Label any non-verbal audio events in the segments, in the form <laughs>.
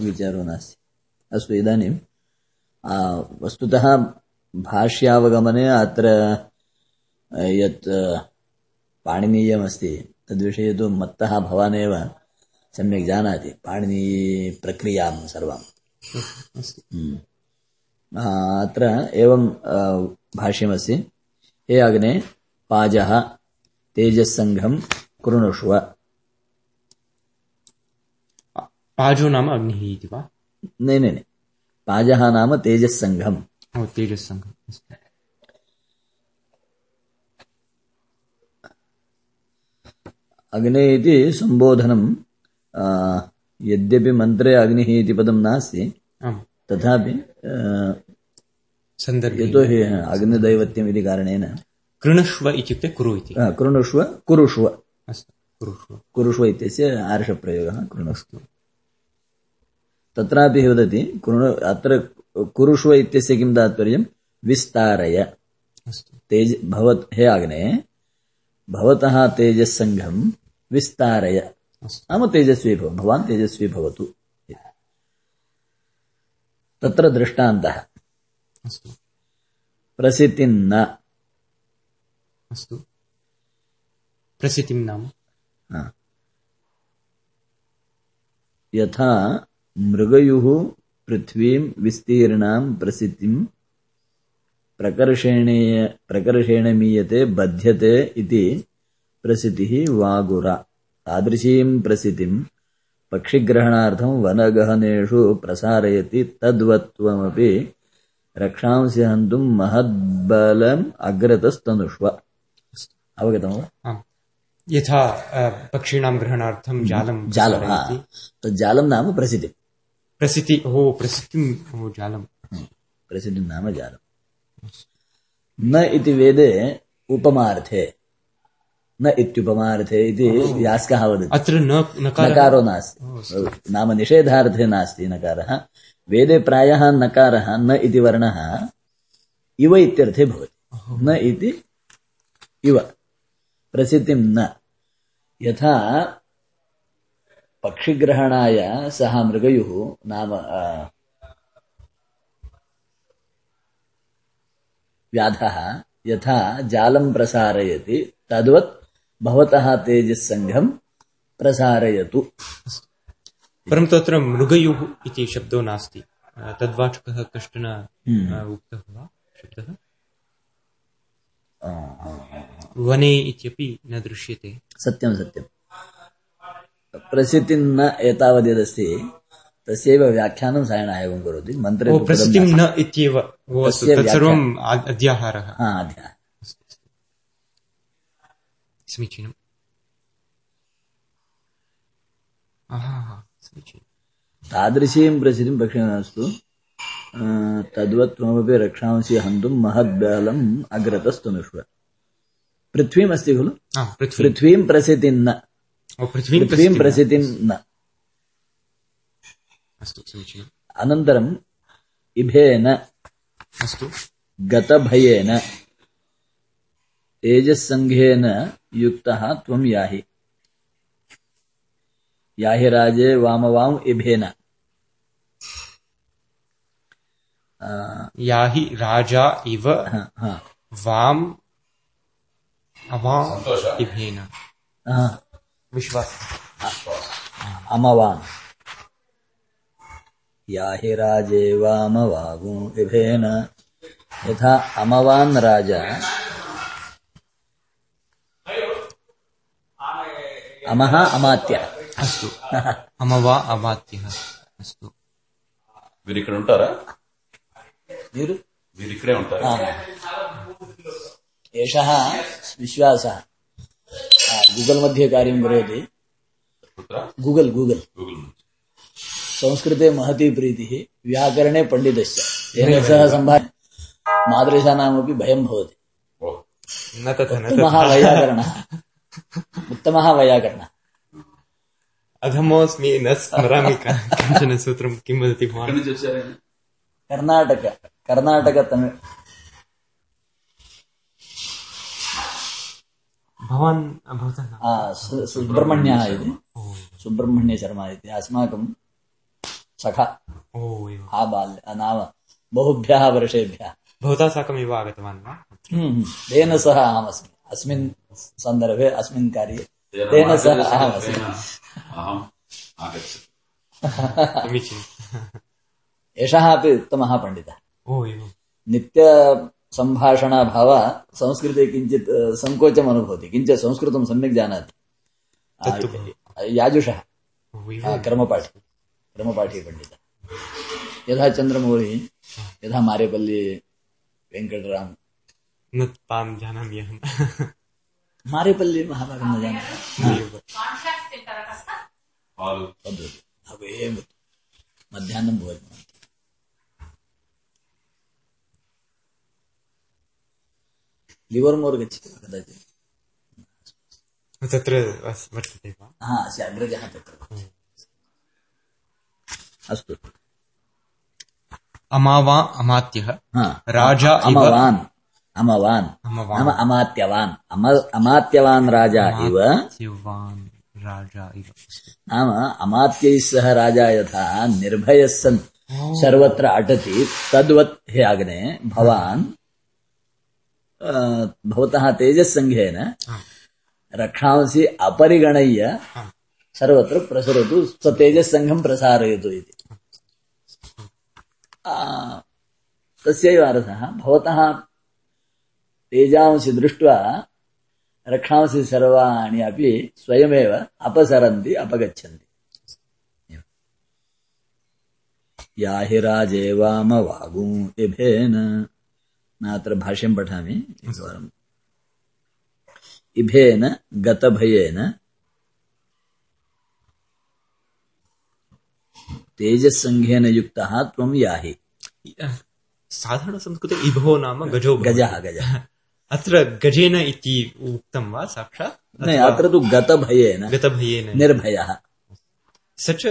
विचारो नास्ति अस्तु, इदानीं वस्तुतः भाष्यावगमने अत्र यत् पाणिनीयमस्ति, तद्विषये तु मत्तः भवानेव सम्यक् जानाति, पाणिनीप्रक्रियाँ सर्वाम्। हम्म। अत्र एवं भाष्यमस्ति, हे अग्ने, पाजः, तेजस्सङ्घं कृणुष्व पाजो नाम अग्निः इति वा? नै नै नै पाजः नाम तेजस्सङ्घम्। ओ तेजस्सङ्घम् अस्तु अग्ने इति सम्बोधनं आ, यद्यपि मन्त्रे अग्निः इति पदं नास्ति तथापि सन्दर्भे। यतोहि अग्निदैवत्यम् इति कारणेन। कृणुष्व इत्युक्ते कुरु इति। कृणुष्व कुरुष्व। अस्तु कुरुष्व। कुरुष्व इत्यस्य आर्षप्रयोगः कृणुष्व। तत्रापि वदति अत्र कुरुष्व इत्यस्य किं तात्पर्यं? विस्तारय। तेज भवत् हे अग्ने भवतः तेजस्सङ्घं विस्तारय। नाम तेजस्वी भव भवान् तेजस्वी भवतु। तत्र दृष्टान्तः। प्रसिद्धिन्न अस्तु। प्रसिद्धिं नाम। यथा मृगयुः पृथ्वीं विस्तीर्णां प्रसिद्धिं प्रकर्षेणेय प्रकर्षेण मीयते बध्यते इति प्रसिद्धिः वागुरा। तादृशीं प्रसिद्धिं पक्षिग्रहणार्थं वनगहनेषु प्रसारयति तद्वत्वमपि रक्षांसि हन्तुं महद्बलम् अग्रतस्तनुष्व। अवगतं वा? यथा पक्षिणां ग्रहणार्थं जालं जालं हा। प्रसारयति। नाम प्रसिद्धिं प्रसिद्धि ओ प्रसिद्धिं ओ जालं प्रसिद्धिं नाम जालम्। न इति वेदे उपमार्थे। न इत्युपमार्थे इति यास्कः वदति। अत्र न नकारो नास्ति। नाम निषेधार्थे नास्ति नकारः। वेदे प्रायः नकारः न इति वर्णः इव इत्यर्थे भवति। न इति इव। प्रसिद्धिं न। यथा पक्षिग्रहणाय सः मृगयुः नाम व्याधः यथा जालं प्रसारयति तद्वत् भवतः तेजस्सङ्घं प्रसारयतु। परन्तु अत्र मृगयुः इति शब्दो नास्ति। तद्वाचकः कश्चन उक्तः वा शब्दः। वने इत्यपि न दृश्यते। सत्यं सत्यं। प्रसिद्धिं न एतावद्यदस्ति तस्यैव व्याख्यानं सायणः एवं करोति मन्त्रे ओ तु पदं प्रसिद्धिं नास्ति। न इत्येव ओ अस्तु तस्य तत्सर्वम् आ- अध्याहारः। हा अध्याः समीचीनम् आहा, हा, समीचीनम् तादृशीं प्रसिद्धिं पक्षिणास्तु तद्वत् त्वमपि रक्षांसि हन्तुं महद्बलम् अग्रतस्तनुष्व पृथ्वीम् अस्ति खलु? आ, पृथ्वी। पृथ्वीं प्रसिद्धिं न। ओ पृथ्वीं पृथ्वीं प्रसिद्धिं प्रसिद्धिं न अस्तु समीचीनम् अनन्तरम् इभेन अस्तु गतभयेन तेजस्सङ्घेन युक्तः त्वं याहि याहि राजे वामवाम् इभेन आ, या हि राजा इव हा, हा, वाम् अवाम् इभेन हा, విశ్వాసం. అమవాన్. యాహి రాజేవామవాగు విభేన. యథా అమవాన్ రాజా. అమహ అమాత్య. అస్తు. అమవా అమాత్య. అస్తు. మీరు ఇక్కడ ఉంటారా? మీరు మీరు ఇక్కడే ఉంటారా ఏష విశ్వాస. गूगल मध्ये कार्यं करोति। गूगल् गूगल् संस्कृते महती प्रीतिः व्याकरणे पण्डितश्च। तेन सह सम्भाषणं मादृशानामपि भयं भवति। उत्तमः वैयाकरणः। उत्तमः वैयाकरणः। अधमोऽस्मि न स्मरामि किंचन सूत्रं किं वदति भवान् कर्णाटक भवान् सुब्रह्मण्यः इति। सुब्रह्मण्यशर्मा इति। अस्माकं सखा। ओ आबाल्य नाम बहुभ्यः वर्षेभ्यः। भवता साकमेव आगतवान् वा? हम्म, तेन सह अहमस्मि अस्मिन् सन्दर्भे अस्मिन् कार्ये। तेन सह अहमस्मि एषः अपि उत्तमः पण्डितः। ओ एवम् नित्यसम्भाषणाभाव संस्कृते किञ्चित् सङ्कोचम् अनुभवति किञ्च संस्कृतं सम्यक् जानाति। याजुषः क्रमपाठी क्रमपाठी पण्डितः। यथा चन्द्रमौळि यथा मारेपल्ली वेङ्कटराम। तां जानामि अहम् मारेपल्ली महाभागं न भवेम। मध्याह्नं भोजनं लिवर्मोर् गच्छति वा कदाचित् तत्र वर्तते वा हा अस्य अग्रजः तत्र अस्तु अमावा अमात्यः राजा अमवान् अमवान्। नाम अमात्यवान् अम अमात्यवान् राजा इव राजा इव नाम अमात्यैः सह राजा यथा निर्भयः सन् सर्वत्र अटति तद्वत् हे अग्ने भवान् भवतः तेजस्सङ्घेन। रक्षांसि अपरिगणय्य। सर्वत्र प्रसरतु स्वतेजस्सङ्घं प्रसारयतु इति तस्यैव अर्थः भवतः तेजांसि दृष्ट्वा रक्षांसि सर्वाणि अपि स्वयमेव अपसरन्ति अपगच्छन्ति या हि राजेवामवागू नात्र भाष्यं पठामि एकवारम्। इभेन गतभयेन तेजस्सङ्घेन युक्तः त्वं याहि। साधारणसंस्कृते इभो नाम गजो। गजः गजः। <laughs> अत्र गजेन इति उक्तं वा साक्षात्? न अत्र तु गतभयेन। गतभयेन। निर्भयः। स च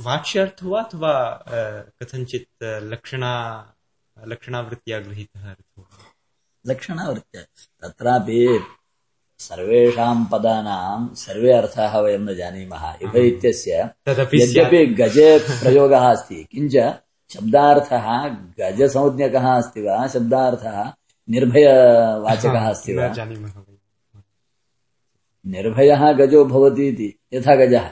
वाच्यार्थो वा अथवा कथञ्चित् लक्षणा लक्षणावृत्त्या गृहीतः? लक्षणावृत्त्या। तत्रापि सर्वेषां पदानां सर्वे अर्थाः वयं न जानीमः। इव इत्यस्य यद्यपि गजे प्रयोगः अस्ति किञ्च शब्दार्थः गजसंज्ञकः अस्ति वा शब्दार्थः निर्भयवाचकः अस्ति वा। निर्भयः गजो भवति इति यथा गजः।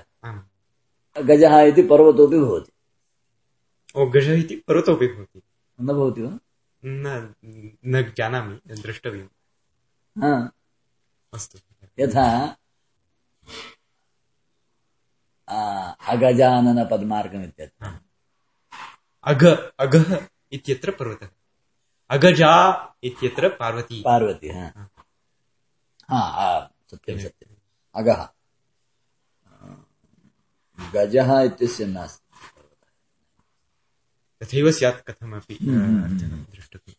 गजः इति पर्वतोऽपि भवति। ओ गजः इति पर्वतोऽपि भवति। न भवति वा? न न जानामि द्रष्टव्यम्। हा। अस्तु। यथा आ, अगजाननपद्मार्गमित्यत्र। अघ अघः इत्यत्र पर्वतः। अगजा इत्यत्र पार्वती। पार्वती हा। हा। सत्यं सत्यम् अगः। गजः इत्यस्य नास्ति। तथैव स्यात् कथमपि अ, अर्चनं द्रष्टव्यम्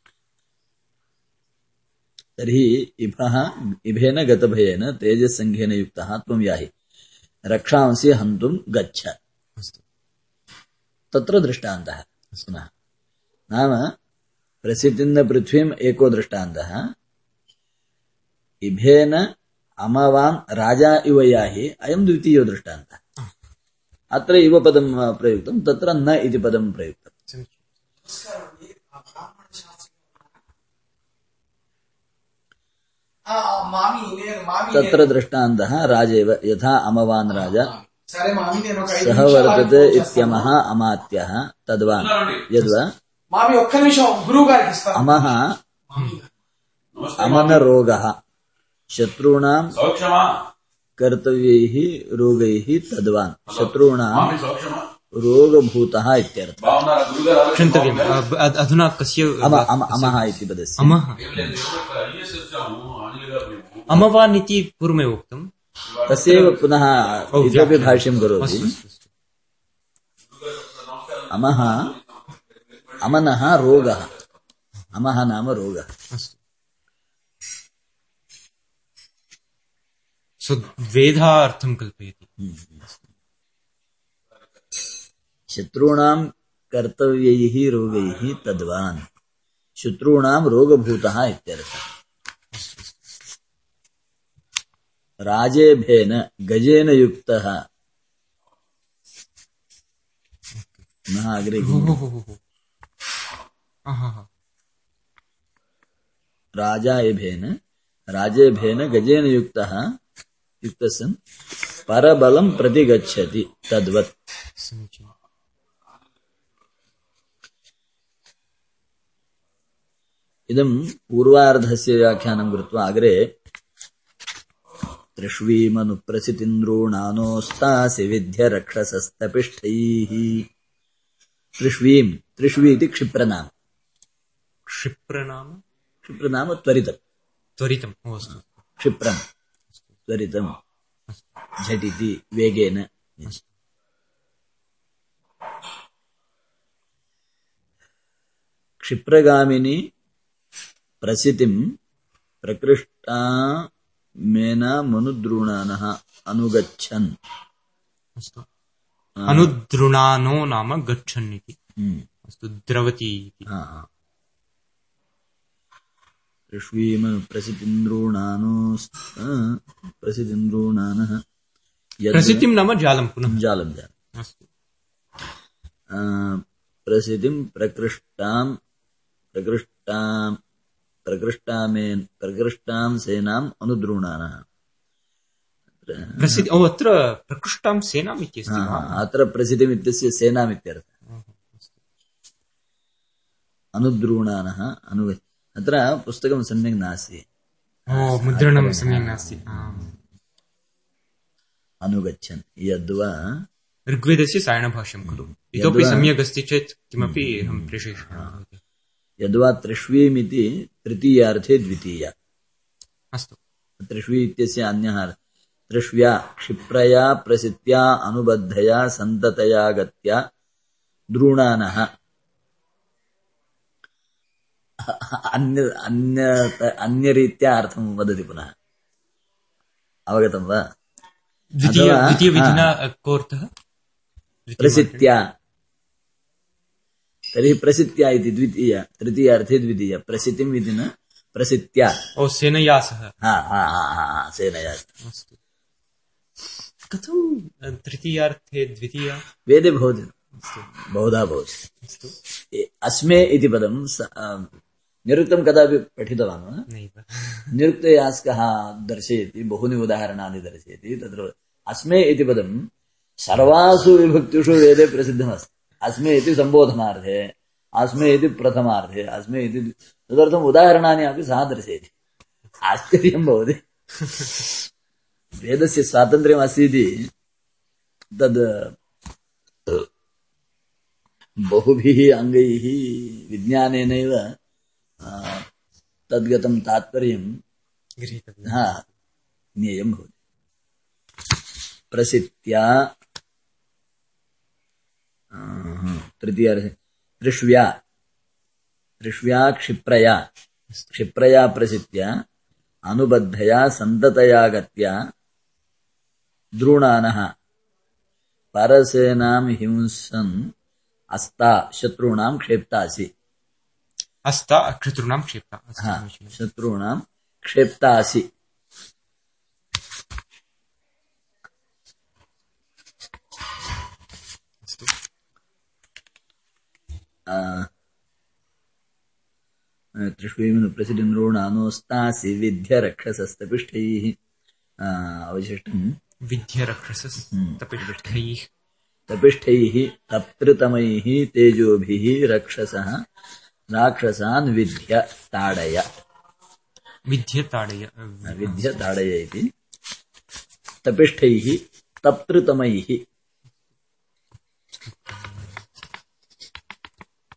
तर्हि इभः इभेन गतभयेन तेजस्सङ्घेन युक्तः त्वं याहि। रक्षांसि हन्तुं गच्छ। तत्र दृष्टान्तः पुनः। नाम प्रसिद्धिन्न पृथ्वीम् एको दृष्टान्तः। इभेन अमवान् राजा इव याहि अयं द्वितीयो दृष्टान्तः। अत्र इव पदं प्रयुक्तं तत्र न इति पदं प्रयुक्तम्। तत्र दृष्टान्तः राजेव यथा अमवान् राजा। सः वर्तते इत्यमः अमात्यः तद्वान्। यद्वा? अमः अमनरोगः। शत्रूणाम् कर्तव्यैः रोगैः तद्वान्। शत्रूणाम् रोगभूतः इत्यर्थः। क्षन्तव्यम्। अधुना कस्य अमः इति पदस्य। अमः। अमवान् इति पूर्वमेव उक्तं तस्यैव पुनः इतोपि भाष्यं करोति। अमः अमनः रोगः। अमः नाम रोगः। अस्तु। कल्पयति। हम्म, हम्म, शत्रूणां कर्तव्यैः रोगैः तद्वान्। शत्रूणां रोगभूतः इत्यर्थः। राजेभेन गजेन युक्तः। हो हो हो हो हो। हा हा हा। राजायभेन राजेभेन गजेन युक्तः। युक्तः सन् परबलं प्रति गच्छति तद्वत्। समीचीनम्। इदं पूर्वार्धस्य व्याख्यानं कृत्वा अग्रे त्रिष्वीमनुप्रसितिन्द्रोणानोस्तासि विद्य रक्षसस्तपिष्ठैः त्रिष्वीम् त्रिष्वी इति क्षिप्रनाम। क्षिप्रनाम? क्षिप्रनाम त्वरितम्। त्वरितम् अस्तु। क्षिप्रम्। त्वरितम्। झटिति वेगेन। क्षिप्रगामिनी प्रसितिम् प्रकृष्टा मेना मनुद्रुणानः अनुगच्छन् अस्तु अनुद्रुणानो नाम गच्छन् इति हम्म, अस्तु द्रवति इति हा, हा। ऋष्वीमनुप्रसितिन्द्रोणानो प्रसितिन्द्रोणानः यद्- प्रसिद्धिं नाम जालं पुनः जालं प्रकृष्टामेन प्रकृष्टां सेनाम् अनुद्रुणानः प्रसिद्धि अत्र प्रकृष्टां सेनाम् इत्यस्ति अत्र प्रसिद्धिम् इत्यस्य सेनामित्यर्थः अनुद्रुणानः अनु अत्र पुस्तकं सम्यक् नास्ति। मुद्रणं सम्यक् नास्ति। अनुगच्छन्। यद्वा ऋग्वेदस्य सायणभाष्यं खलु। इतोपि सम्यक् अस्ति चेत् किमपि अहं प्रेषयिष्यामि। यद्वा त्रिष्वीमिति तृतीयार्थे द्वितीया। अस्तु। त्रिष्वी इत्यस्य अन्यः त्रिष्व्या क्षिप्रया प्रसिद्ध्या अनुबद्धया सन्ततया गत्या द्रोणानः। अन्य अन्य अन्यरीत्या अर्थं वदति पुनः। अवगतं वा? प्रसिद्ध्या तर्हि प्रसिद्ध्या इति द्वितीया तृतीयार्थे द्वितीया। प्रसिद्धिम् इति न प्रसिद्ध्या ओ सेनया सह हा हा हा हा हा सेनया अस्तु। कथं? तृतीयार्थे द्वितीया? वेदे भवति बहुधा भवति अस्मे इति पदं निरुक्तं कदापि पठितवान् वा? निरुक्तयास्कः दर्शयति बहूनि उदाहरणानि दर्शयति। तत्र अस्मे इति पदं सर्वासु विभक्तिषु वेदे प्रसिद्धमस्ति। अस्मे इति सम्बोधनार्थे अस्मे इति प्रथमार्थे अस्मे इति तदर्थम् उदाहरणानि अपि सः दर्शयति आश्चर्यं भवति। वेदस्य स्वातन्त्र्यम् अस्ति इति तद् बहुभिः अङ्गैः विज्ञानेनैव तद्गतं तात्पर्यं गृहीतव्यम्। हा ज्ञेयं भवति। प्रसिद्ध्या तृतीयार्थे त्रिष्व्या त्रिष्व्या क्षिप्रया क्षिप्रया प्रसिद्ध्या अनुबद्धया सन्ततया गत्या द्रोणानः परसेनां हिंसन् अस्ता शत्रूणां क्षेप्तासि अस्ता क्षत्रूणां क्षेप्ता हा। शत्रूणां क्षेप्तासि त्रिष्वीमिनु प्रसिद्धिन्द्रोणानोस्तासि विद्य रक्षसस्तपिष्ठैः आ, अवशिष्टम् विद्यरक्षसस्तपिष्ठैः तपिष्ठैः तप्तृतमैः तेजोभिः रक्षसः राक्षसान् विद्य ताडय विद्य ताडय विद्य ताडय इति तपिष्ठैः तप्तृतमैः